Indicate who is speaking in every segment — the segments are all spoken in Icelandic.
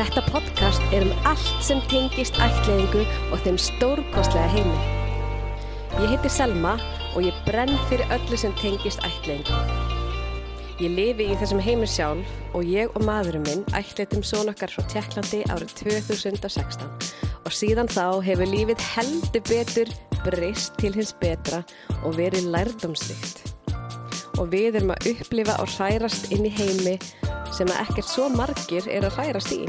Speaker 1: Þetta podcast er um allt sem tengist ætliðingu og þeim stórkostlega heimi. Ég heiti Selma og ég brenn fyrir öllu sem tengist ætliðingu. Ég lifi í þessum heimi sjálf og ég og maðurinn minn ætliðum són okkar frá Tjekklandi árið 2016 og síðan þá hefur lífið heldur betur breyst til hins betra og verið lærdomsrikt. Og við erum að upplifa og hrærast inn í heimi sem að ekkert svo margir er að hrærast í.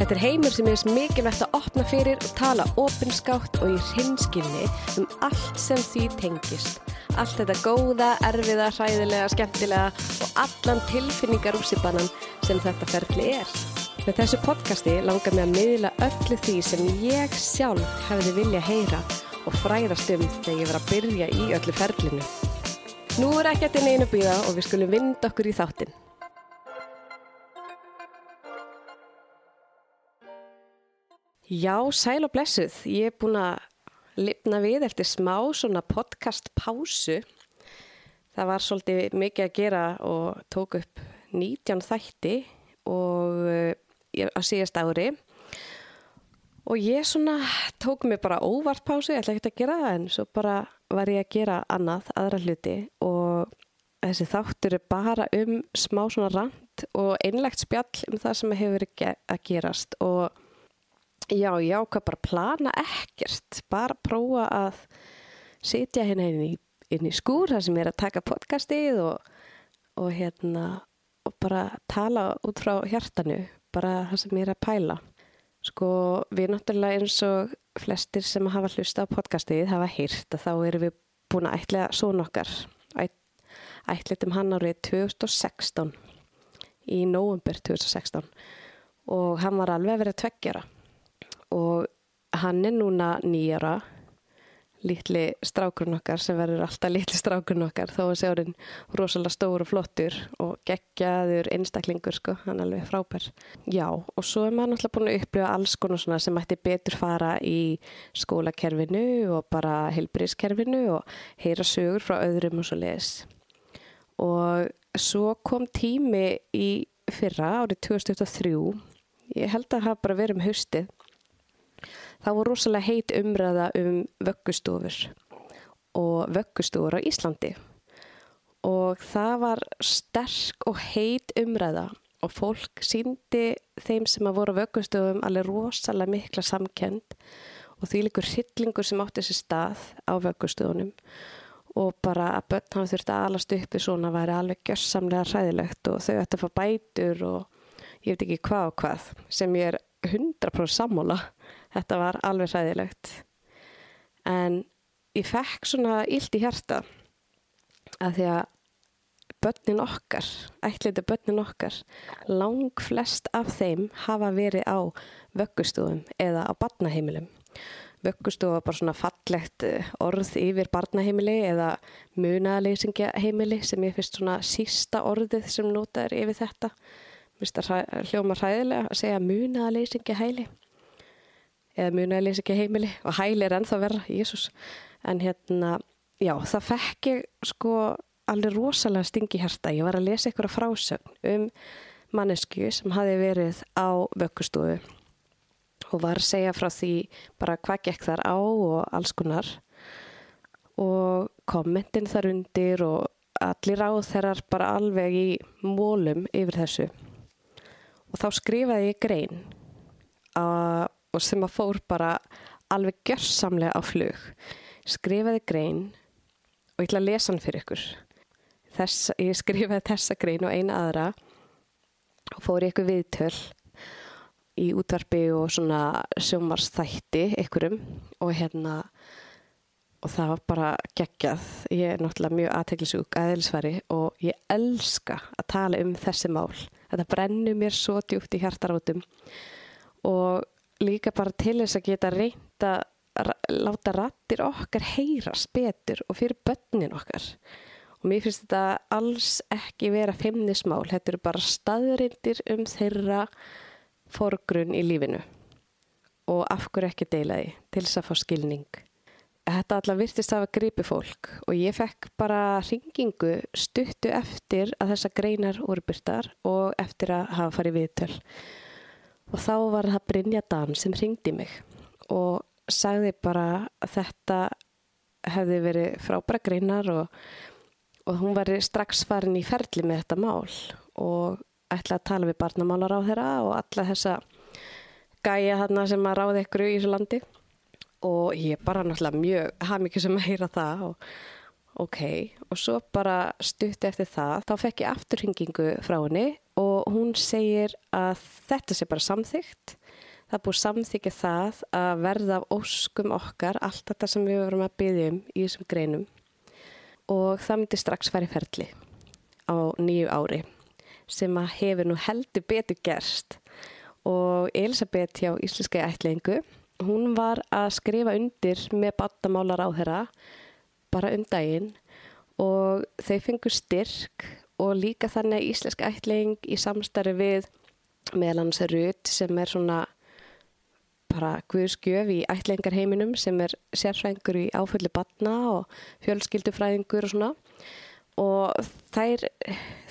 Speaker 1: Þetta er heimur sem er mikilvægt að opna fyrir og tala opinskátt og í hrinskilni um allt sem því tengist. Allt þetta góða, erfiða, hræðilega, skemmtilega og allan tilfinningar úsipannan sem þetta ferli er. Með þessu podcasti langar mig að miðla öllu því sem ég sjálf hefði vilja heyra og fræðast um þegar ég var að byrja í öllu ferlinu. Nú er ekki að einu býða og við skulum vinda okkur í þáttinn. Já, sæl og blessuð. Ég er búin að lifna við eftir smá svona podcast pásu. Það var svolítið mikið að gera og tók upp 19 þætti og uh, á síðast ári og ég svona tók mig bara óvart pásu, ég ætla ekki að gera það en svo bara var ég að gera annað, aðra hluti og þessi þáttur er bara um smá svona rand og einlegt spjall um það sem hefur verið að gerast og Já, já, hvað bara plana ekkert, bara prófa að sitja hérna inn í, inn í skúr þar sem ég er að taka podcastið og, og hérna og bara tala út frá hjartanu, bara það sem ég er að pæla. Sko, við náttúrulega eins og flestir sem hafa hlusta á podcastið hafa hýrt að þá erum við búin að ætla svona okkar. Ætlitum hann árið 2016, í nóvumber 2016 og hann var alveg að vera tveggjara og hann er núna nýjara litli strákurinn okkar sem verður alltaf litli strákurinn okkar þó að sé orðin rosalega stór og flottur og geggjaður einstaklingur sko, hann er alveg frábær. Já og svo er maður náttúrulega búin að upplifa alls konar svona sem ætti betur fara í skólakerfinu og bara heilbríðskerfinu og heyra sögur frá öðrum og svo les og svo kom tími í fyrra árið 2003 ég held að hafa bara verið um haustið Það voru rosalega heit umræða um vöggustofur og vöggustofur á Íslandi. Og það var sterk og heit umræða og fólk síndi þeim sem að voru á vöggustofum alveg rosalega mikla samkend og því líkur hryllingur sem átti þessi stað á vöggustofunum og bara að börn hafa þurft að alast uppi svona væri alveg gjörsamlega hræðilegt og þau ætti að fá bætur og ég veit ekki hvað og hvað sem ég er 100% sammóla þetta var alveg hræðilegt. En ég fekk svona illt í hjarta að því að börnin okkar, ætliði börnin okkar lang flest af þeim hafa verið á vöggustofum eða á barnaheimilum. Vöggustofa var bara svona fallegt eh, orð yfir barnaheimili eða munaðleysingjaheimili sem ég finnst svona sísta orðið sem notaður yfir þetta. Vist að hljóma hræðilega að segja munaðleysingjaheili eða munaðilegs ekki heimili og hæli er ennþá verra, Jésús en hérna, já, það fekk ég sko alveg rosalega stingi hérta, ég var að lesa ykkur á frásögn um mannesku sem hafi verið á vöggustofu og var að segja frá því bara hvað gekk þar á og alls konar. Og kommentin þar undir og allir á þeirrar bara alveg í mólum yfir þessu. Og þá skrifaði ég grein að og sem að fór bara alveg gjörsamlega á flug. Skrifaði grein og ég ætla að lesa hann fyrir ykkur. Þess, ég skrifaði þessa grein og eina aðra og fór ykkur viðtöl í útvarpi og svona sjómarstætti ykkurum og hérna og það var bara geggjað. Ég er náttúrulega mjög aðteglisúk aðeinsværi og ég elska að tala um þessi mál. Þetta brennur mér svo djúpt í hjartarátum og líka bara til þess að geta reynda láta rattir okkar heyrast betur og fyrir börnin okkar. Og mér finnst þetta alls ekki vera feimnismál, þetta eru bara staðrindir um þeirra forgrunn í lífinu. Og af hverju ekki deila því til þess að fá skilning. Þetta allar virtist af að gripi fólk og ég fekk bara ringingu stuttu eftir að þessa greinar voru byrtar og eftir að hafa farið viðtöl og þá var það Brynja Dan sem ringdi mig og sagði bara að þetta hefði verið frábæra greinar og, og hún var strax farin í ferli með þetta mál og ætlaði að tala við barnamálar á þeirra og alla þessa gæja hérna sem að ráði ykkur í þessu landi. Og ég bara náttúrulega mjög haf mikið sem að heyra það og ok, og svo bara stutt eftir það, þá fekk ég afturhingingu frá henni og hún segir að þetta sé bara samþygt það er búið samþykja það að verða af óskum okkar allt þetta sem við vorum að byggja um í þessum greinum. Og það myndi strax færi ferli á nýju ári sem að hefur nú heldur betur gerst. Og Elisabeth hjá Íslenska ætlingu, hún var að skrifa undir með bandamálar á þeirra bara um daginn. Og þau fengur styrk og líka þannig að Íslenska ætling í samstarfi við meðlans Rut sem er svona bara guðskjöf í ætlingarheiminum sem er sérfræðingur í áföllu batna og fjölskyldufræðingur og svona. Og þær,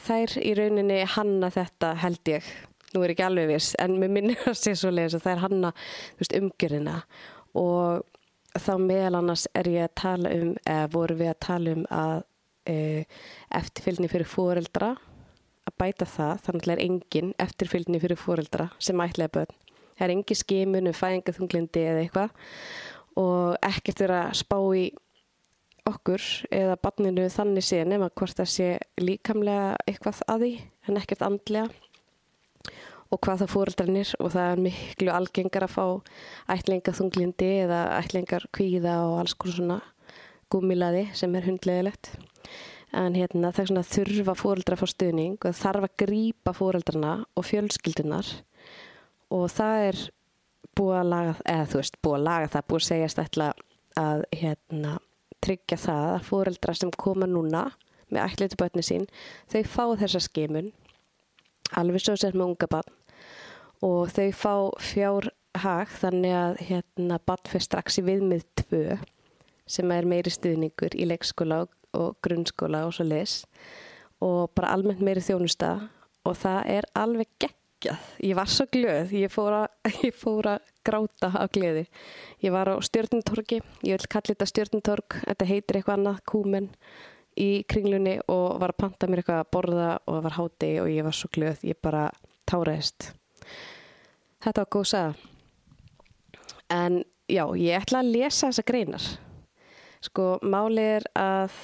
Speaker 1: þær í rauninni hanna þetta held ég. Nú er ekki alveg viss, en mér minnir að sé svo leiðis að er hanna umgjörina og þá meðal annars er ég að tala um eða voru við að tala um að eftirfylgni fyrir fóreldra að bæta það, þannig er engin eftirfylgni fyrir fóreldra sem ætlaði börn. Það er engin skimun um fæðingaþunglindi eða eitthvað. Og ekkert er að spá í okkur eða barninu þannig sé nema hvort það sé líkamlega eitthvað að því en ekkert andlega. Og hvað það fóreldrarnir og það er miklu algengar að fá ætlinga þunglindi eða ætlingar kvíða og alls konar svona gúmilaði sem er hundlegilegt en hérna er svona þurfa fóreldra að fá stuðning og þarf að grýpa fóreldrarna og fjölskyldunar og það er búið að laga, eða þú veist búið að laga það, búið að segjast ætla að hérna tryggja það að fóreldra sem koma núna með ætlitu börni sín, þau fá þessa skimun alveg svo sem með unga barn. Og þau fá fjárhag þannig að hérna barn fyrir strax í viðmið tvö sem er meiri stuðningur í leikskóla og grunnskóla og svo les og bara almennt meiri þjónusta og það er alveg geggjað. Ég var svo glöð, ég fór að, ég fór að gráta á gleði. Ég var á stjórntorki, ég vil kalla þetta stjórntork, þetta heitir eitthvað annað, kúmen í kringlunni og var að panta mér eitthvað að borða og það var háti og ég var svo glöð, ég bara táraðist. Þetta var góð saga. En já, ég ætla að lesa þessa greinar. Sko, máli er að,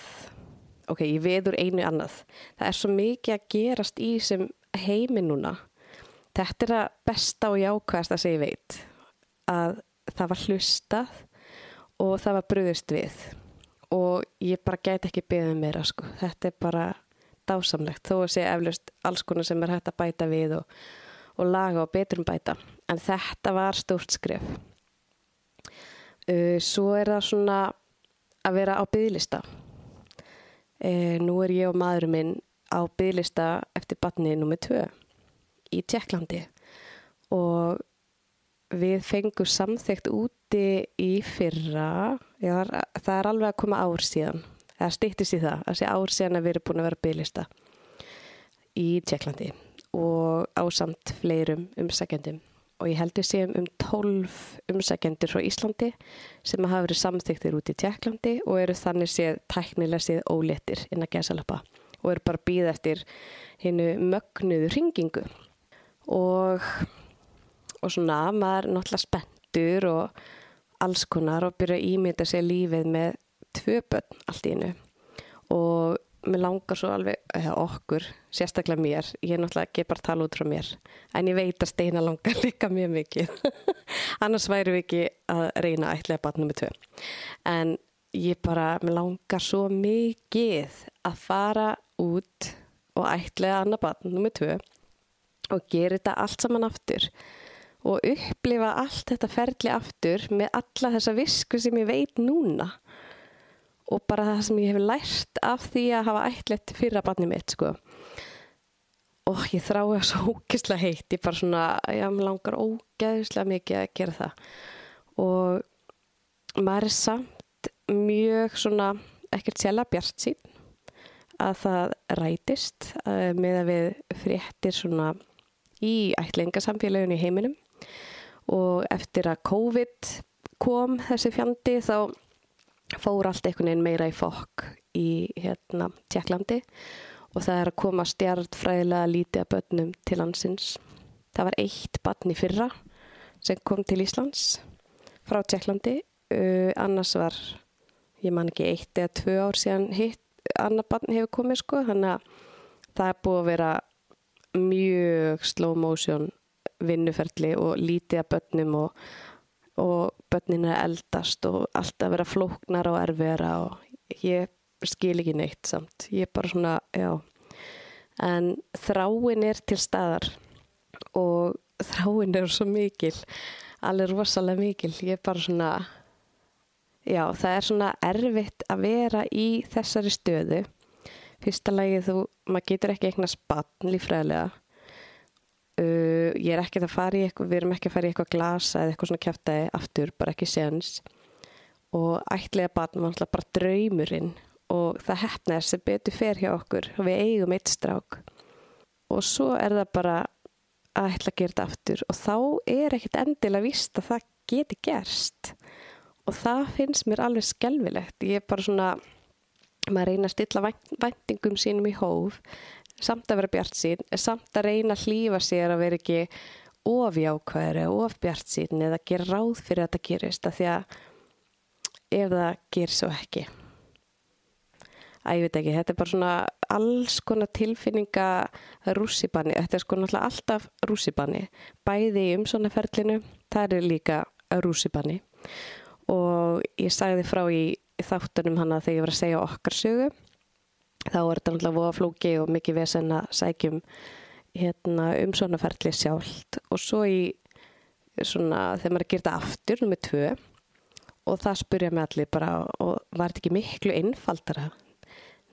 Speaker 1: ok, ég veður einu annað. Það er svo mikið að gerast í sem heimi núna. Þetta er að besta og jákvæðast að segja veit. Að það var hlustað og það var bröðust við og ég bara gæti ekki beðið meira sko. Þetta er bara dásamlegt þó að sé eflust alls konar sem er hægt að bæta við og, og laga og betrum bæta. En þetta var stórt skref. Uh, svo er það svona að vera á bygglista. Uh, nú er ég og maðurum minn á bygglista eftir batni nummið tvö í Tjekklandi og við fengum samþygt úti í fyrra, var, það er alveg að koma ár síðan, það stýttist í það, sé ár síðan að við erum búin að vera bygglista í Tjekklandi og ásamt fleirum umsækjandum og ég heldur séum um 12 umsækjandur frá Íslandi sem hafa verið samþyktir út í Tjekklandi og eru þannig séð tæknilega séð óletir inn að gesalappa og eru bara býð eftir hinnu mögnuðu ringingu og og svona maður er náttúrulega spenntur og alls konar og byrja að ímynda sér lífið með tvö börn allt í innu og mér langar svo alveg, eða okkur sérstaklega mér, ég er náttúrulega ekki bara að tala út frá mér, en ég veit að Steina langar líka mjög mikið. Annars væri við ekki að reyna ætlega barnum með tvö. En ég bara, mér langar svo mikið að fara út og ætlega annar barnum með tvö og gera þetta allt saman aftur og upplifa allt þetta ferli aftur með alla þessa visku sem ég veit núna og bara það sem ég hef lært af því að hafa ætlegt fyrra barni mitt sko. Og ég þrái það svo ógeðslega heitt. Ég bara svona, já, mér langar ógeðslega mikið að gera það. Og maður er samt mjög svona ekkert sjálf bjart sín að það rætist með að við fréttir svona í ætlingasamfélaginu í heiminum. Og eftir að COVID kom þessi fjandi þá fór allt einhvern veginn meira í fokk í hérna Tjekklandi og það er að koma stjartfræðilega lítið að börnum til landsins. Það var eitt barn í fyrra sem kom til Íslands frá Tjekklandi, uh, annars var, ég man ekki, eitt eða tvö ár síðan hitt, annar barn hefur komið sko, þannig að það er búið að vera mjög slow motion vinnuferli og lítið að börnum og, og börnin er eldast og alltaf vera flóknar og erfiðara og ég skil ekki neitt samt. Ég er bara svona, já, en þráin er til staðar og þráin er svo mikil, alveg rosalega mikil. Ég er bara svona, já, það er svona erfitt að vera í þessari stöðu. Fyrsta lagi þú, maður getur ekki eignast bann lífræðilega Uh, ég er ekki að fara í eitthvað, við erum ekki að fara í eitthvað glasa eða eitthvað svona kæftæði aftur, bara ekki séans og ætliða barn var alltaf bara draumurinn og það hefnaði sem betur fer hjá okkur. Og við eigum eitt strák. Og svo er það bara að ætla að gera þetta aftur. Og þá er ekkit endilega vist að það geti gerst. Og það finnst mér alveg skelvilegt, ég er bara svona maður reyna að stilla væntingum sínum í hóf samt að vera bjart sín, samt að reyna að hlýfa sér að vera ekki ofjákvæður eða ofbjart sín eða gera ráð fyrir að þetta gerist að því að ef það gerir svo ekki. Að ég veit ekki, þetta er bara svona alls konar tilfinninga rússibanni, þetta er sko náttúrulega alltaf rússibanni, bæði í umsónaferlinu, það er líka rússibanni. Og ég sagði frá í þáttunum hana þegar ég var að segja okkar sögu þá er þetta náttúrulega voða flóki og mikið vesen að sækjum hérna, um svona ferli sjálft. Og svo í svona þegar maður þetta aftur nummið tvö og það spurja mig allir bara og var þetta ekki miklu einfaldara?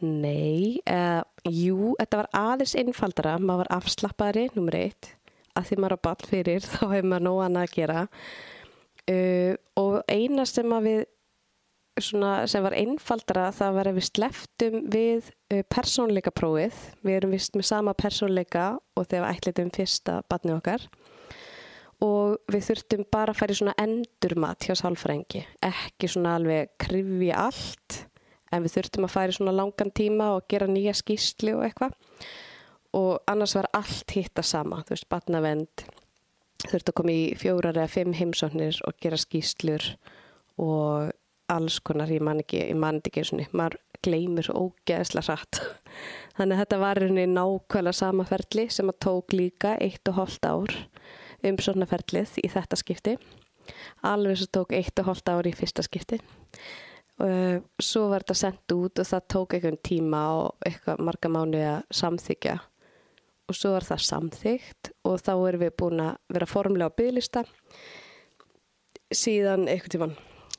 Speaker 1: Nei, uh, jú, þetta var aðeins einfaldara, maður var afslappaðri nummið eitt. Að því maður á ball fyrir þá hefur maður nóg annað að gera. Uh, og eina sem að við svona sem var einfaldara það var að við sleftum við uh, persónleika prófið við erum vist með sama persónleika og þegar við ætlitum fyrsta batni okkar. Og við þurftum bara að í svona endurmat hjá sálfrængi ekki svona alveg krifi allt en við þurftum að í svona langan tíma og gera nýja skýsli og eitthvað. Og annars var allt hitt að sama þú veist batnavend þurftu að koma í fjórar eða fimm heimsóknir og gera skýslur og alls konar, ég man ekki, ég man ekki eins og niður, maður gleymir svo ógeðslega rætt. Þannig að þetta var einni nákvæmlega samaferli sem að tók líka eitt og hóllt ár um svona ferlið í þetta skipti. Alveg svo tók eitt og hóllt ár í fyrsta skipti. Og svo var þetta sendt út og það tók einhvern tíma og eitthvað marga mánu að samþykja. Og svo var það samþygt og þá erum við búin að vera formlega á bygglista síðan eitthvað tíman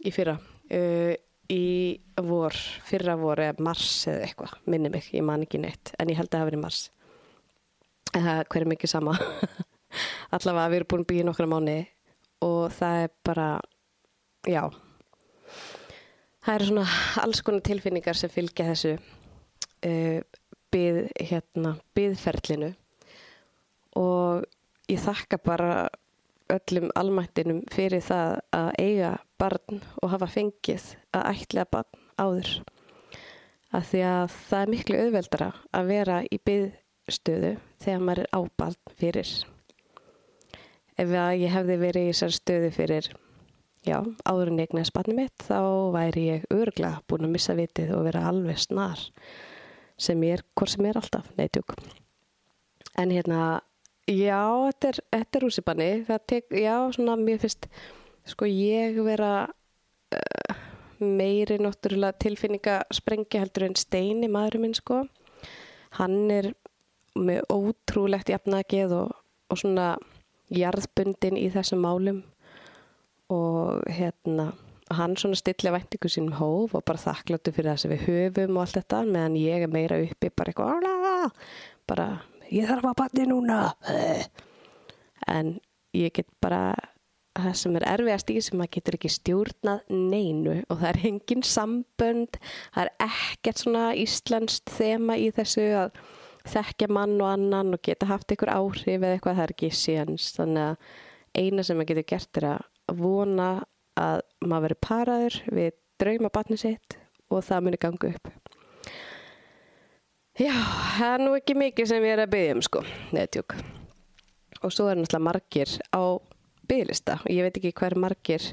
Speaker 1: í fyrra uh, í vor, fyrra vor eða mars eða eitthvað, minni mig, ég man ekki neitt en ég held að það hafi verið mars. Eða hver er mikið sama. Allavega við erum búin að byggja nokkra mánu og það er bara já. Það eru svona alls konar tilfinningar sem fylgja þessu uh, byð, hérna, byðferlinu og ég þakka bara öllum almættinum fyrir það að eiga barn og hafa fengið að ætla barn áður. Að því að það er miklu auðveldara að vera í byðstöðu þegar maður er ábarn fyrir. Ef ég hefði verið í þessar stöðu fyrir já, áður en eignaðis barni mitt þá væri ég örgla búin að missa vitið og vera alveg snar sem ég er, hvort sem ég er alltaf, neitjúk. En hérna Já, þetta er, er rússipanni. Það tek, já, svona mér finnst, sko ég vera uh, meiri náttúrulega tilfinningasprengja heldur en steini maðurinn minn, sko. Hann er með ótrúlegt jafnageð og, og svona jarðbundin í þessum málum. Og hérna hann svona stilla væntingu sínum hóf og bara þakkláttu fyrir það sem við höfum og allt þetta meðan ég er meira uppi bara eitthvað bara ég þarf að batni núna. En ég get bara það sem er erfiðast í sem maður getur ekki stjórnað neinu og það er engin sambönd það er ekkert svona íslenskt þema í þessu að þekkja mann og annan og geta haft einhver áhrif eða eitthvað það er ekki séns þannig að eina sem maður getur gert er að vona að maður veri paraður við drauma batni sitt og það muni ganga upp. Já, það er nú ekki mikið sem ég er að byggja um sko, neðtjók. Og svo er náttúrulega margir á bygglista og ég veit ekki hver margir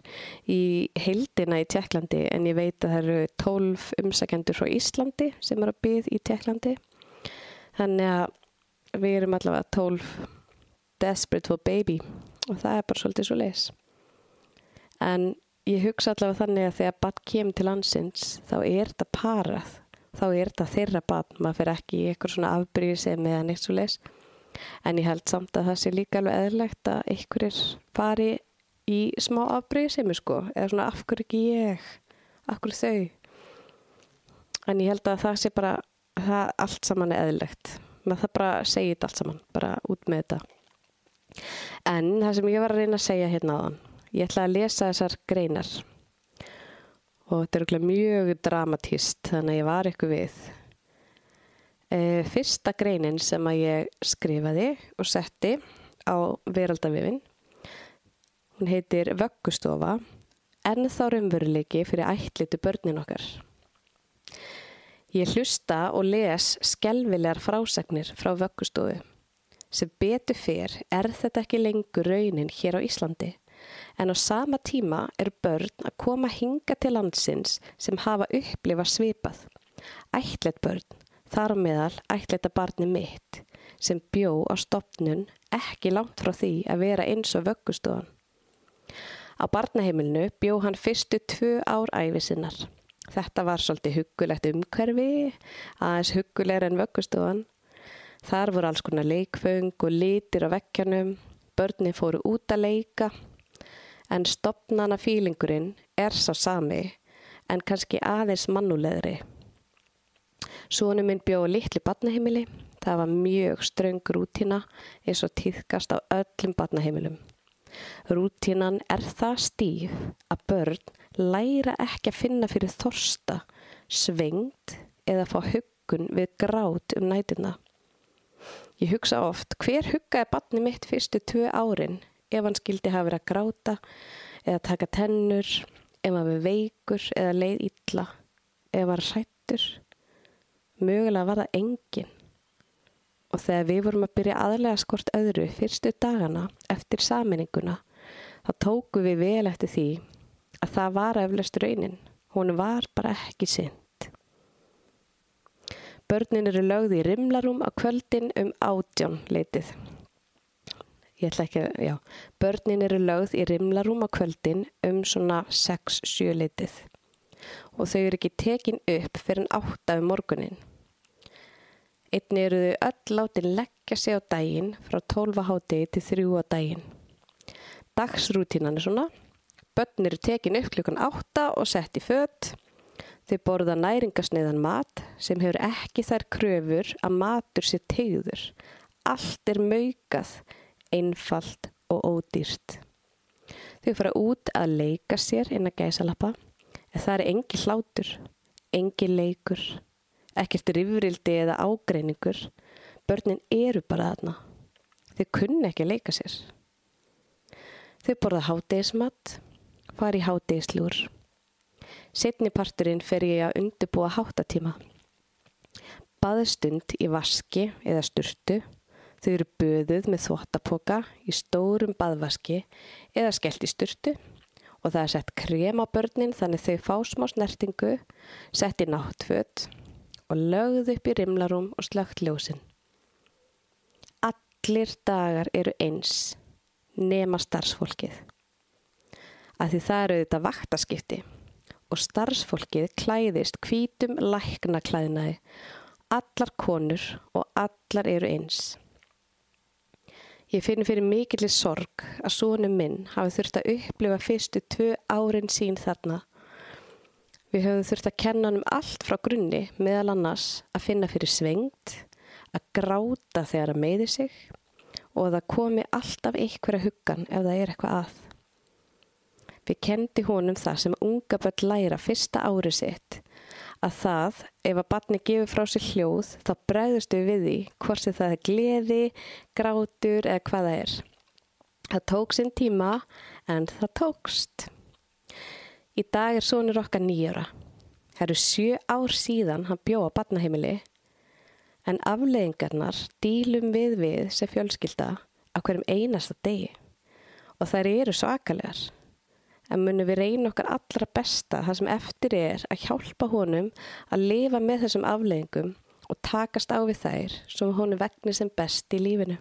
Speaker 1: í heildina í Tjekklandi en ég veit að það eru tólf umsækjendur frá Íslandi sem eru að byggja í Tjekklandi. Þannig að við erum allavega tólf desperate for baby og það er bara svolítið svo leis. En ég hugsa allavega þannig að þegar bann kemur til landsins þá er þetta parað, þá er þetta þeirra bann, maður fyrir ekki í eitthvað svona afbríðisem eða neitt svo leis. En ég held samt að það sé líka alveg eðlegt að einhverjir fari í smá afbríðisemi sko, eða svona af hverju ekki ég, af hverju þau. En ég held að það sé bara, það allt saman er eðlegt. Maður það bara segja þetta allt saman, bara út með þetta. En það sem ég var að reyna að segja hérna á þann, ég ætla að lesa þessar greinar og þetta er mjög dramatíst þannig að ég var ykkur við. E, fyrsta greinin sem að ég skrifaði og setti á veraldavifin, hún heitir Vöggustofa, en þá raunveruleiki fyrir ætlitu börnin okkar. Ég hlusta og les skelvilegar frásagnir frá Vöggustofu. Sem betur fyrr er þetta ekki lengur raunin hér á Íslandi en á sama tíma er börn að koma hinga til landsins sem hafa upplifa svipað. Ætlet börn, þar á meðal ætleta barni mitt sem bjó á stopnun ekki langt frá því að vera eins og vöggustofan. Á barnaheimilinu bjó hann fyrstu tvö ár æfi sinnar. Þetta var svolítið huggulegt umhverfi, aðeins huggulegur en vöggustofan Þar voru alls konar leikföng og litir á vekkjanum, börnin fóru út að leika, en stopnana fílingurinn er sá sami, en kannski aðeins mannulegri. Sónu minn bjóði litli badnaheimili, það var mjög ströng rútina eins og týðkast á öllum badnaheimilum. Rútinan er það stíf að börn læra ekki að finna fyrir þorsta, svengt eða fá huggun við grát um nætina. Ég hugsa oft, hver huggaði barni mitt fyrstu tvö árin ef hann skildi hafa verið að gráta eða taka tennur, ef hann verið veikur eða leið illa, ef hann var hrættur. Mögulega var það engin. Og þegar við vorum að byrja aðlega skort öðru fyrstu dagana eftir saminninguna, þá tóku við vel eftir því að það var eflaust raunin. Hún var bara ekki sinn. Börnin eru lögð í rimlarum á kvöldin um átján leitið. Ég ætla ekki að, já, börnin eru lögð í rimlarum á kvöldin um svona 6-7 leitið og þau eru ekki tekin upp fyrir en átta um morgunin. Einni eru þau öll látið leggja sig á daginn frá 12 hátegi til 3 á daginn. Dagsrútínan er svona, börn eru tekin upp klukkan 8 og sett í fött Þau borða næringasneiðan mat sem hefur ekki þær kröfur að matur sér tegður. Allt er maukað, einfalt og ódýrt. Þau fara út að leika sér inn að gæsalappa en það er engi hlátur, engi leikur, ekkert rifrildi eða ágreiningur. Börnin eru bara þarna. Þau kunni ekki að leika sér. Þau borða hátegismat, fari hátegislúr. Setni parturinn fer ég að undirbúa háttatíma. Baðstund í vaski eða sturtu. Þau eru böðuð með þvóttapoka í stórum baðvaski eða skellt í sturtu og það er sett krem á börnin þannig þau fá smá snertingu, sett í náttföt og lögð upp í rimlarum og slögt ljósin. Allir dagar eru eins, nema starfsfólkið. Að því það eru þetta vaktaskipti og starfsfólkið klæðist hvítum læknaklæðnaði, allar konur og allar eru eins. Ég finn fyrir mikillir sorg að sónum minn hafi þurft að upplifa fyrstu tvö árin sín þarna. Við höfum þurft að kenna hann um allt frá grunni meðal annars að finna fyrir svengt, að gráta þegar að meiði sig og að það komi alltaf einhverja huggan ef það er eitthvað að. Við kendi honum það sem unga börn læra fyrsta árið sitt að það, ef að barni gefur frá sér hljóð, þá bregðustu við því hvort sem það er gleði, grátur eða hvaða er. Það tók sinn tíma en það tókst. Í dag er sonur okkar nýjara. Það eru sjö ár síðan hann bjóða barnaheimili en afleðingarnar dílum við við sem fjölskylda á hverjum einasta degi og þær eru svakalegar. En munum við reyna okkar allra besta það sem eftir er að hjálpa honum að lifa með þessum afleðingum og takast á við þær sem honum vegnir sem best í lífinu.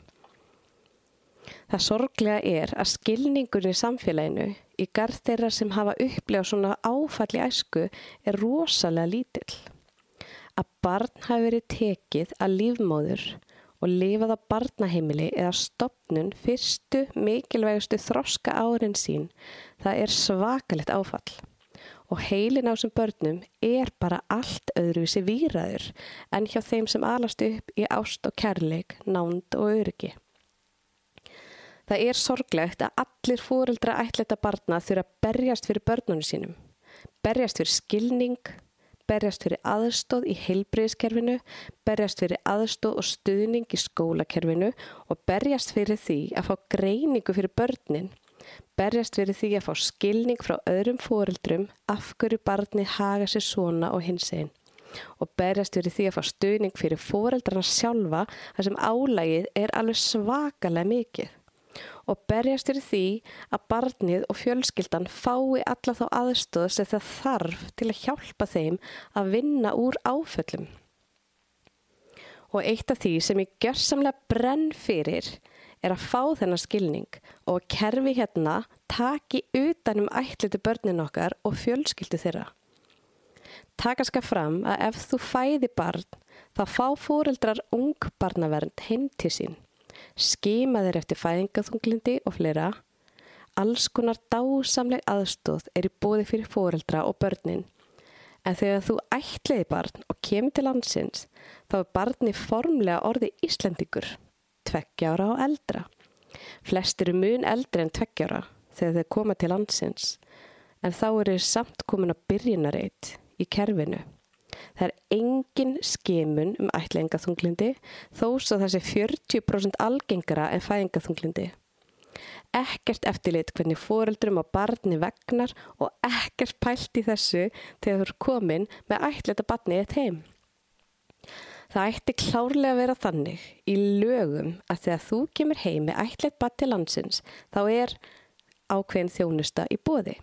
Speaker 1: Það sorglega er að skilningunni í samfélaginu í garð þeirra sem hafa upplegað svona áfalli æsku er rosalega lítill. Að barn hafi verið tekið að lífmóður og lifað á barnaheimili eða stopnun fyrstu mikilvægustu þroska árin sín, það er svakalegt áfall. Og heilin á þessum börnum er bara allt öðruvísi výraður en hjá þeim sem alast upp í ást og kærleik, nánd og öryggi. Það er sorglegt að allir fóreldra ætleita barna þurfa að berjast fyrir börnunum sínum. Berjast fyrir skilning, berjast fyrir aðstóð í heilbreyðiskerfinu, berjast fyrir aðstóð og stuðning í skólakerfinu og berjast fyrir því að fá greiningu fyrir börnin. Berjast fyrir því að fá skilning frá öðrum fóreldrum af hverju barni haga sér svona og hins einn og berjast fyrir því að fá stuðning fyrir fóreldrarna sjálfa þar sem álægið er alveg svakalega mikið og berjast fyrir því að barnið og fjölskyldan fái alla þá aðstöð sem það þarf til að hjálpa þeim að vinna úr áföllum. Og eitt af því sem ég gjörsamlega brenn fyrir er að fá þennan skilning og að kerfi hérna taki utanum ætlitu börnin okkar og fjölskyldu þeirra. Taka ska fram að ef þú fæði barn þá fá fóreldrar ung barnavernd heim til sín skima þeir eftir fæðingaþunglindi og fleira. Alls konar dásamleg aðstóð er í bóði fyrir fóreldra og börnin. En þegar þú ætliði barn og kemur til landsins, þá er barni formlega orði Íslandingur, tveggjára og eldra. Flest eru mun eldri en tveggjára þegar þeir koma til landsins, en þá eru samt komin að byrjunareit í kerfinu. Það er engin skimun um ætlaengaþunglindi þó svo það sé 40% algengara en fæengaþunglindi. Ekkert eftirlit hvernig fóreldrum og barni vegnar og ekkert pælt í þessu þegar þú er komin með ætleita barni eitt heim. Það ætti klárlega að vera þannig í lögum að þegar þú kemur heim með ætleit barn til landsins þá er ákveðin þjónusta í bóði.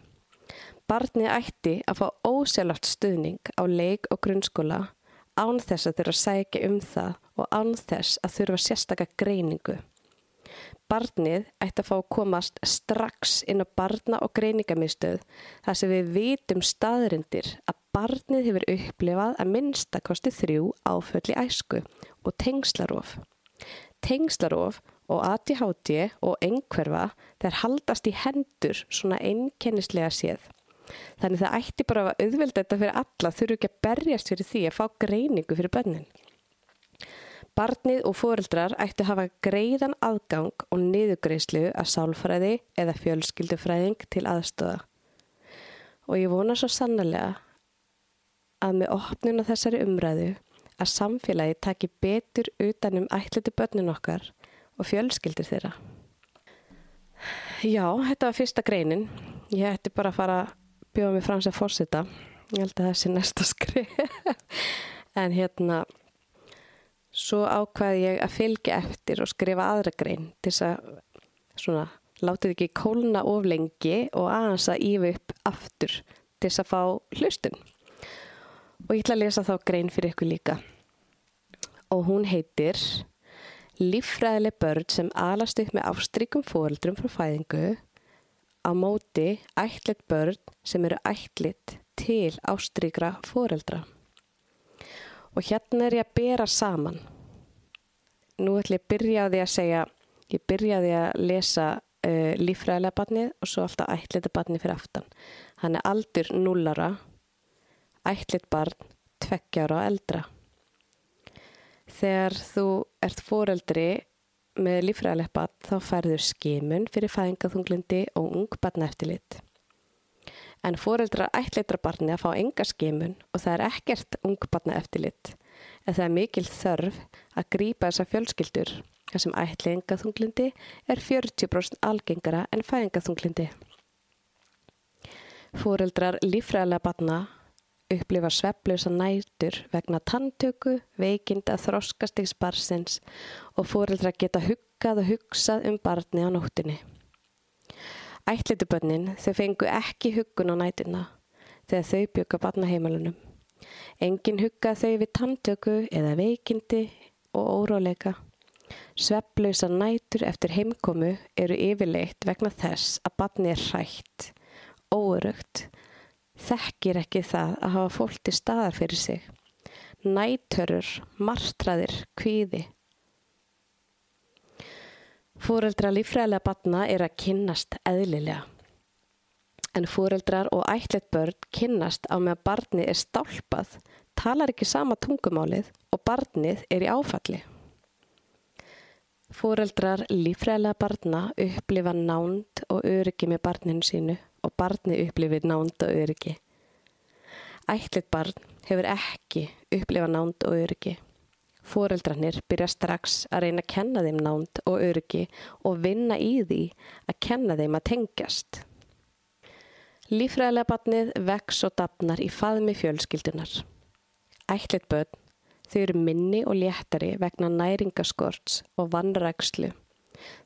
Speaker 1: Barnið ætti að fá óselagt stuðning á leik og grunnskóla án þess að þurfa að sækja um það og án þess að þurfa sérstakka greiningu. Barnið ætti að fá að komast strax inn á barna- og greiningamistöð þar sem við vitum staðrindir að barnið hefur upplifað að minnstakosti þrjú áföll í æsku og tengslarof. Tengslarof og ADHD og einhverfa þær haldast í hendur svona einnkennislega séð. Þannig það ætti bara að auðvelda þetta fyrir alla, þurfu ekki að berjast fyrir því að fá greiningu fyrir bönnin. Barnið og fóreldrar ætti að hafa greiðan aðgang og niðugreislu að sálfræði eða fjölskyldufræðing til aðstöða. Og ég vona svo sannlega að með opnuna þessari umræðu að samfélagi taki betur utanum ætlitu börnin okkar og fjölskyldir þeirra. Já, þetta var fyrsta greinin. Ég ætti bara að fara bjóða mig fram sem fórsita ég held að það sé næsta skrif en hérna svo ákvaði ég að fylgja eftir og skrifa aðra grein til þess að svona látið ekki kólna of lengi og aðeins að ífi upp aftur til þess að fá hlustun. Og ég ætla að lesa þá grein fyrir ykkur líka. Og hún heitir Líffræðileg börn sem alast upp með ástrykum fóreldrum frá fæðingu á móti ætlit börn sem eru ætlit til ástrygra foreldra. Og hérna er ég að bera saman. Nú ætlum ég að byrja á því að segja, ég byrjaði að lesa uh, lífræðilega barnið og svo alltaf ætlita barnið fyrir aftan. Hann er aldur núlara, ætlit barn, tveggjára og eldra. Þegar þú ert foreldri með lífræðilegpa þá færður skimun fyrir fæðingaþunglindi og ung barnaeftilit. En foreldrar ætleitra barni að fá enga skimun og það er ekkert ung barnaeftilit en það er mikil þörf að grípa þessa fjölskyldur þar sem ætlingaþunglindi er 40% algengara en fæðingaþunglindi. Fóreldrar lífræðilega batna upplifa svepplösa nætur vegna tanntöku, veikind að þroskastiks barsins og fóreldrar geta huggað og hugsað um barni á nóttinni. Ætlitubönnin þau fengu ekki huggun á nætina þegar þau bjöka barnaheimalunum. Engin huggað þau við tanntöku eða veikindi og óráleika. Svepplausa nætur eftir heimkomu eru yfirleitt vegna þess að barni er hrætt, óurugt, þekkir ekki það að hafa fólk til staðar fyrir sig. Nætörur, martraðir, kvíði Fóreldra lífræðilega batna er að kynnast eðlilega. En fóreldrar og ætlet börn kynnast á með að barni er stálpað, talar ekki sama tungumálið og barnið er í áfalli. Fóreldrar lífræðilega barna upplifa nánd og öryggi með barninu sínu og barni upplifir nánd og öryggi. Ætlet barn hefur ekki upplifa nánd og öryggi. Fóreldrarnir byrja strax að reyna að kenna þeim nánt og örgi og vinna í því að kenna þeim að tengjast. Lífræðilega batnið vex og dapnar í faðmi fjölskyldunar. Ætlit börn, þau eru minni og léttari vegna næringaskorts og vannrækslu.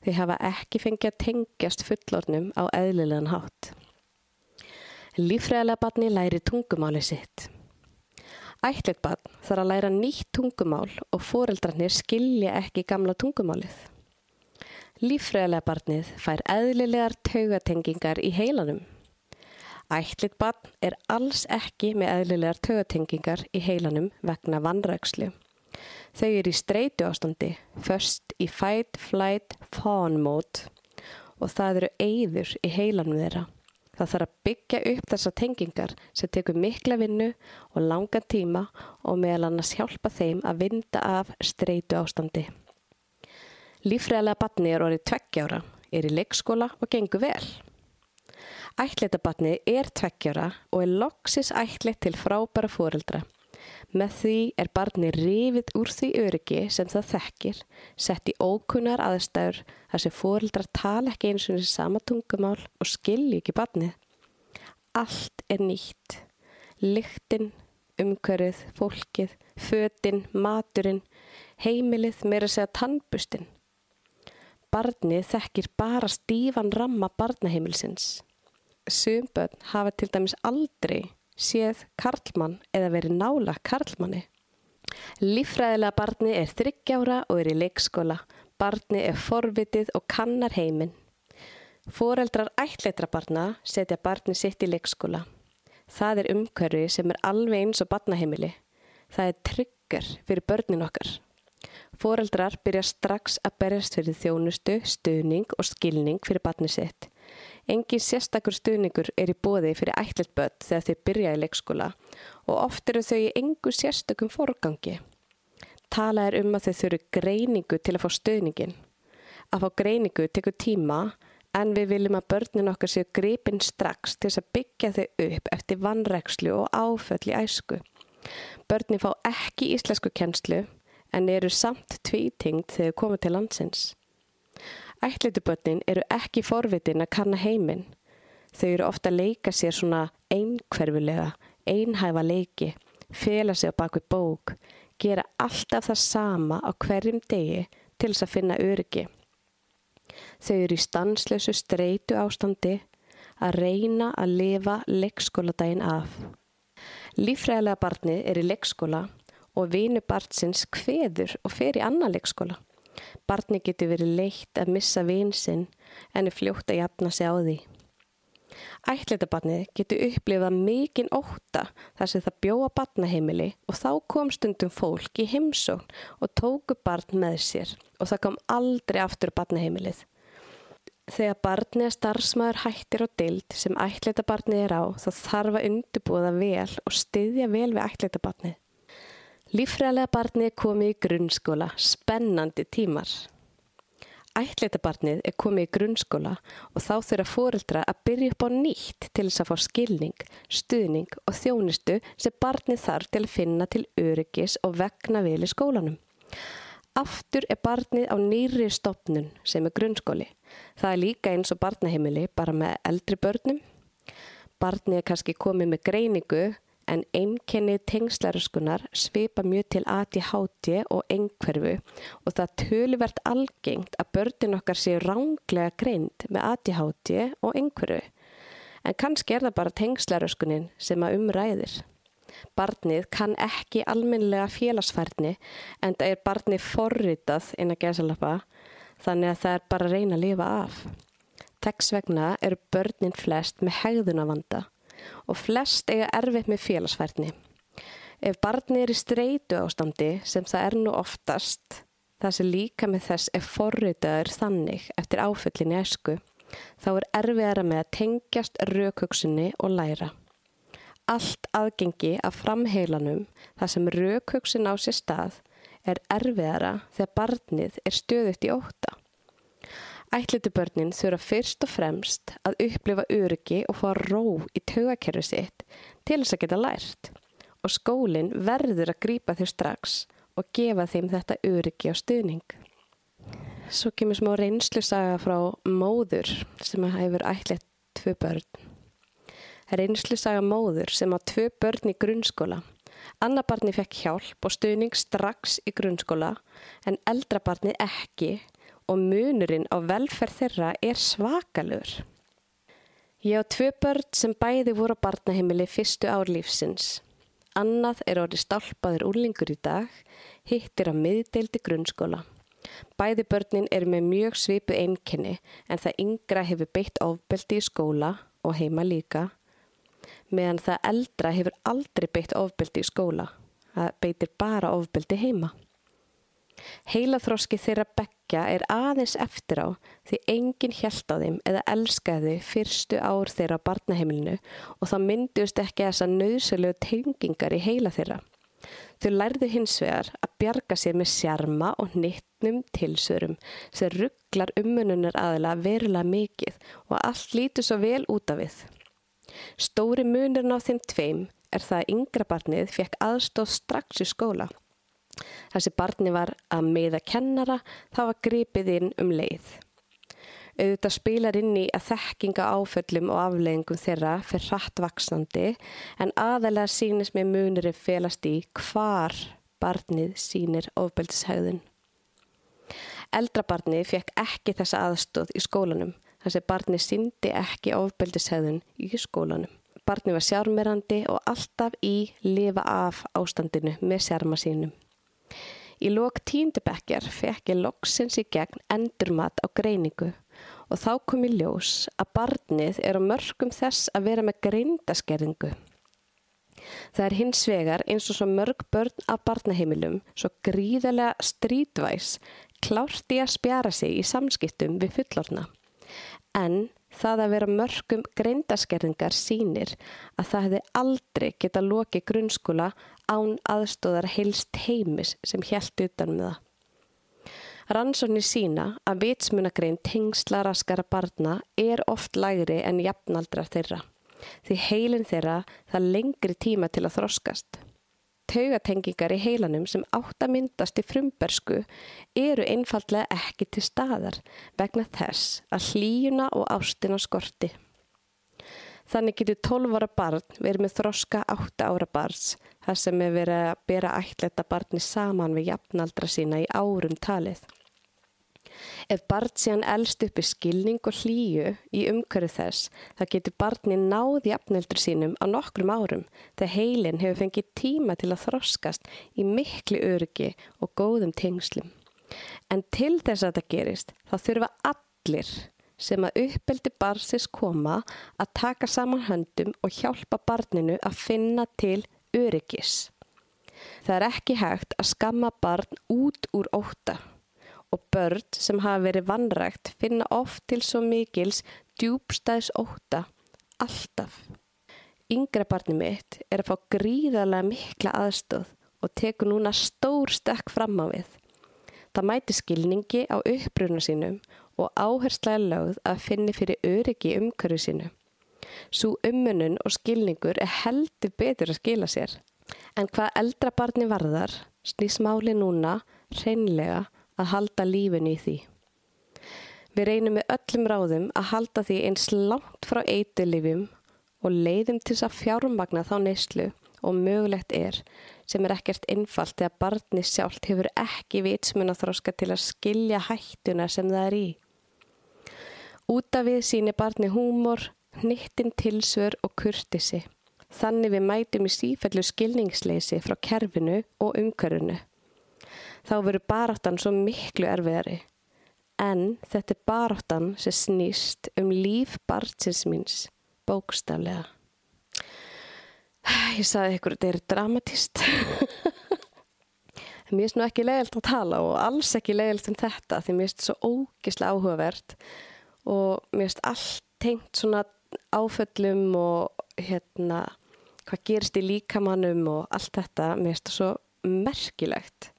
Speaker 1: Þau hafa ekki fengið að tengjast fullornum á eðlilegan hátt. Lífræðilega batni læri tungumáli sitt. Ætlit barn þarf að læra nýtt tungumál og foreldrarnir skilja ekki gamla tungumálið. Lífræðilega barnið fær eðlilegar taugatengingar í heilanum. Ætlit barn er alls ekki með eðlilegar taugatengingar í heilanum vegna vannrækslu. Þau eru í streitu ástandi, först í fight, flight, fawn mode og það eru eigður í heilanum þeirra. Það þarf að byggja upp þessar tengingar sem tekur mikla vinnu og langan tíma og meðal annars hjálpa þeim að vinda af streitu ástandi. Lífræðilega batni er orðið tveggjára, er í leikskóla og gengur vel. Ætleitabatni er tveggjára og er loksis ætleitt til frábæra fóreldra. Með því er barni rifið úr því öryggi sem það þekkir, sett í ókunnar aðstæður þar sem fóreldrar tala ekki eins og þessi sama tungumál og skilji ekki barnið. Allt er nýtt. Lyktinn, umhverfið, fólkið, fötinn, maturinn, heimilið, meira segja tannbustin. Barnið þekkir bara stífan ramma barnaheimilsins. Sumbönn hafa til dæmis aldrei séð karlmann eða verið nála karlmanni. Lífræðilega barni er þryggjára og er í leikskóla. Barni er forvitið og kannar heiminn. Fóreldrar ætleitra barna setja barni sitt í leikskóla. Það er umhverfi sem er alveg eins og barnaheimili. Það er tryggar fyrir börnin okkar. Fóreldrar byrja strax að berjast fyrir þjónustu, stuðning og skilning fyrir barni sitt. Engin sérstakur stuðningur er í bóði fyrir ætlilt börn þegar þeir byrja í leikskóla og oft eru þau í engu sérstakum forgangi. Tala er um að þau þurfu greiningu til að fá stuðningin. Að fá greiningu tekur tíma en við viljum að börnin okkar séu gripin strax til að byggja þau upp eftir vannregslu og áföll í æsku. Börnin fá ekki íslensku kennslu en eru samt tvítingt þegar komið til landsins. Ætlitubötnin eru ekki forvitin að kanna heiminn. Þau eru ofta að leika sér svona einkverfulega, einhæfa leiki, fela sig á bakvið bók, gera alltaf það sama á hverjum degi til þess að finna öryggi. Þau eru í stanslösu streitu ástandi að reyna að lifa leikskóladaginn af. Lífræðilega barnið er í leikskóla og vinu barnsins hveður og fer í annan leikskóla. Barni getur verið leitt að missa vinsinn en er fljótt að jafna sig á því. Ætleitabarnið getur upplifað mikinn óta þar sem það bjóða barnaheimili og þá kom stundum fólk í heimsón og tóku barn með sér og það kom aldrei aftur barnaheimilið. Þegar barnið er starfsmæður hættir á dild sem ætleitabarnið er á þá þarf að undirbúða vel og styðja vel við ætleitabarnið. Lífræðilega barnið komið í grunnskóla, spennandi tímar. Ætleitabarnið er komið í grunnskóla og þá þurfa fóreldra að byrja upp á nýtt til þess að fá skilning, stuðning og þjónistu sem barnið þarf til að finna til öryggis og vegna vel í skólanum. Aftur er barnið á nýri stopnun sem er grunnskóli. Það er líka eins og barnaheimili bara með eldri börnum. Barnið er kannski komið með greiningu en einkennið tengslaröskunar svipa mjög til ADHD og einhverfu og það töluvert algengt að börnin okkar sé ránglega greint með ADHD og einhverfu. En kannski er það bara tengslaröskunin sem að umræðir. Barnið kann ekki almenlega félagsfærni en það er barnið forritað inn að gesalappa þannig að það er bara að reyna að lifa af. Þess vegna eru börnin flest með hegðunavanda og flest eiga erfitt með félagsfærni. Ef barni er í streitu ástandi sem það er nú oftast, það sem líka með þess er forritaður þannig eftir áföllin í esku, þá er erfiðara með að tengjast raukugsunni og læra. Allt aðgengi af framheilanum þar sem raukugsun á sér stað er erfiðara þegar barnið er stöðut í óta. Ætlitubörnin þurfa fyrst og fremst að upplifa öryggi og fá ró í taugakerfi sitt til þess að geta lært og skólinn verður að grýpa þau strax og gefa þeim þetta öryggi á stuðning. Svo kemur smá reynslusaga frá móður sem hefur ætlit tvö börn. Reynslusaga móður sem á tvö börn í grunnskóla. Anna barni fekk hjálp og stuðning strax í grunnskóla en eldra barni ekki og munurinn á velferð þeirra er svakalur. Ég á tvö börn sem bæði voru á barnaheimili fyrstu ár lífsins. Annað er orðið stálpaður úrlingur í dag, hittir á miðdeildi grunnskóla. Bæði börnin er með mjög svipu einkenni en það yngra hefur beitt ofbeldi í skóla og heima líka, meðan það eldra hefur aldrei beitt ofbeldi í skóla. Það beitir bara ofbeldi heima. Heilaþróski þeirra begja er aðeins eftir á því enginn hjælt á þeim eða elskaði fyrstu ár þeirra á barnaheimilinu og það myndiðust ekki þessa nöðsölegu tengingar í heila þeirra. Þau lærðu hins vegar að bjarga sér með sjarma og nittnum tilsörum sem rugglar ummununar aðila verulega mikið og allt lítur svo vel út af við. Stóri munurinn á þeim tveim er það að yngra barnið fekk aðstóð strax í skóla Þessi barni var að meða kennara, það var gripið inn um leið. Auðvitað spilar inn í að þekkinga áföllum og afleggingum þeirra fyrir hratt vaksnandi en aðalega sínist með munurinn felast í hvar barnið sínir ofbeldishægðun. Eldrabarni fekk ekki þessa aðstóð í skólanum, þessi barni síndi ekki ofbeldishægðun í skólanum. Barni var sjármerandi og alltaf í lifa af ástandinu með sjárma sínum. Í lók tíndabekjar fekk ég loksins í gegn endurmat á greiningu og þá kom í ljós að barnið er á mörgum þess að vera með greindaskerðingu. Það er hins vegar eins og svo mörg börn af barnaheimilum svo gríðarlega strítvæs klárt í að spjara sig í samskiptum við fullorna. En það að vera mörgum greindaskerðingar sínir að það hefði aldrei geta lokið grunnskóla án aðstóðar heilst heimis sem helt utan með um það. Rannsóknir sína að vitsmunagrein tengsla raskara barna er oft lægri en jafnaldra þeirra. Því heilin þeirra það lengri tíma til að þroskast. Taugatengingar í heilanum sem átt að myndast í frumbersku eru einfallega ekki til staðar vegna þess að hlíuna og ástina skorti. Þannig getur 12 ára barn verið með þroska 8 ára barns þar sem er verið að bera ætleta barni saman við jafnaldra sína í árum talið. Ef barn síðan elst upp í skilning og hlýju í umhverju þess, það getur barni náð jafnaldri sínum á nokkrum árum þegar heilin hefur fengið tíma til að þroskast í miklu öryggi og góðum tengslum. En til þess að þetta gerist, þá þurfa allir sem að uppeldi barsis koma að taka saman höndum og hjálpa barninu að finna til öryggis. Það er ekki hægt að skamma barn út úr óta og börn sem hafa verið vannrægt finna oft til svo mikils djúbstæðs óta alltaf. Yngra barni mitt er að fá gríðarlega mikla aðstóð og tekur núna stór stekk fram á við. Það mæti skilningi á uppruna sínum og áherslega lögð að finni fyrir öryggi umhverju sínu. Svo ummunun og skilningur er heldur betur að skila sér. En hvað eldra barni varðar snýst máli núna reynlega að halda lífinu í því. Við reynum með öllum ráðum að halda því eins langt frá eitulifjum og leiðum til þess að fjármagna þá neyslu og mögulegt er sem er ekkert innfalt þegar barni sjálft hefur ekki vitsmun að þróska til að skilja hættuna sem það er í. Útaf við síni barni húmor, hnittin tilsvör og kurtisi. Þannig við mætum í sífellu skilningsleysi frá kerfinu og umkörunu. Þá veru baráttan svo miklu erfiðari. En þetta er baráttan sem snýst um líf barnsins míns, bókstaflega. Ég saði ykkur, þetta er dramatist. mér finnst nú ekki leiðilt að tala og alls ekki leiðilt um þetta því mér finnst þetta svo ógislega áhugavert og mér finnst allt tengt svona áföllum og hérna hvað gerist í líkamannum og allt þetta, mér finnst þetta svo merkilegt.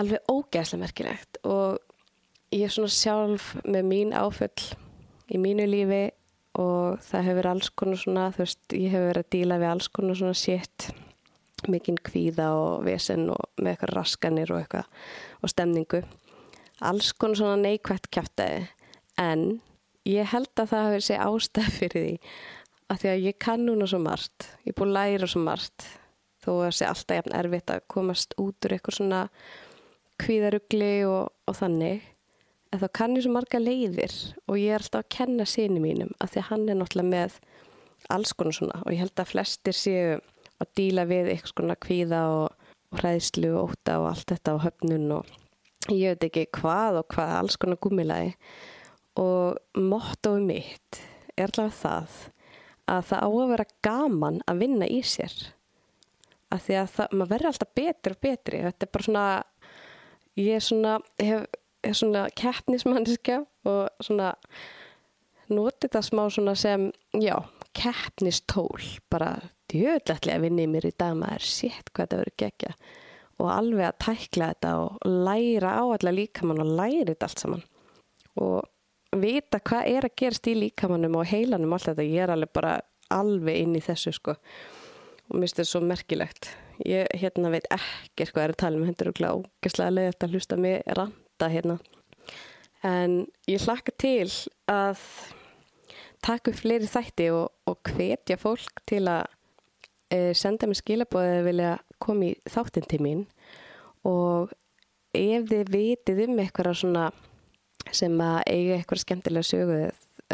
Speaker 1: Alveg ógæslega merkilegt og ég er svona sjálf með mín áföll í mínu lífi og það hefur alls konar svona, þú veist, ég hefur verið að díla við alls konar svona shit mikinn kvíða og vesen og með eitthvað raskanir og eitthvað og stemningu. Alls konar svona neikvægt kæftæði en ég held að það hefur sér ástæð fyrir því að því að ég kann núna svo margt ég er búin að læra svo margt þó að það sé alltaf jafn erfitt að komast út úr eitthvað svona kvíðarugli og, og þannig en þá kann ég svo marga leiðir og ég er alltaf að kenna síni mínum af því að hann er náttúrulega með alls konar svona og ég held að flestir séu að díla við eitthvað svona kvíða og, og hræðslu og óta og allt þetta á höfnun og ég veit ekki hvað og hvað alls konar gummilagi og mottói mitt er alltaf það að það á að vera gaman að vinna í sér. Af því að það, maður verður alltaf betri og betri. Þetta er bara svona ég er svona, hef er svona keppnismanniska og svona noti þetta smá svona sem já, keppnistól. Bara djöðlega vinni mér í dag maður. Sétt hvað þetta verður gegja og alveg að tækla þetta og læra á alla líkamann og læra þetta allt saman. Og vita hvað er að gerast í líkamannum og heilanum allt þetta, ég er alveg bara alveg inn í þessu sko. Og mér finnst þetta svo merkilegt ég hérna veit ekki hvað er að tala um hendur og glákastlega leðið þetta hlusta mig þetta hérna. En ég hlakka til að taka upp fleiri þætti og, og hvetja fólk til að e, senda mér skilabóðið að vilja koma í þáttinn til mín og ef þið vitið um eitthvað svona sem að eiga eitthvað skemmtilega sögu e,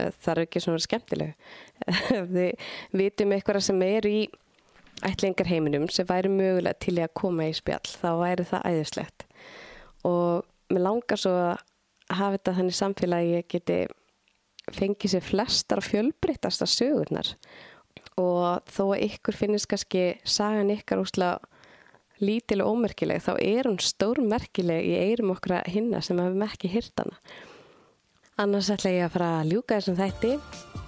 Speaker 1: er ekki svona skemmtileg ef þið vitum eitthvað sem er í ætlingar heiminum sem væri mögulega til að koma í spjall þá væri það æðislegt. Og mér langar svo að hafa þetta þannig samfélagi ég geti fengið sér flestar fjölbreytasta sögurnar. Og þó að ykkur finnist kannski sagan ykkar úslega lítil og ómerkileg þá er hún stórmerkileg í eirum okkar hinna sem hefum ekki hýrt hana annars ætla ég að fara að ljúka þessum þætti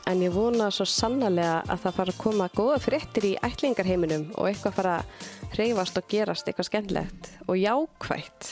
Speaker 1: en ég vona svo sannarlega að það fara að koma góða fréttir í ætlingarheiminum og eitthvað fara að hreyfast og gerast eitthvað skemmlegt og jákvægt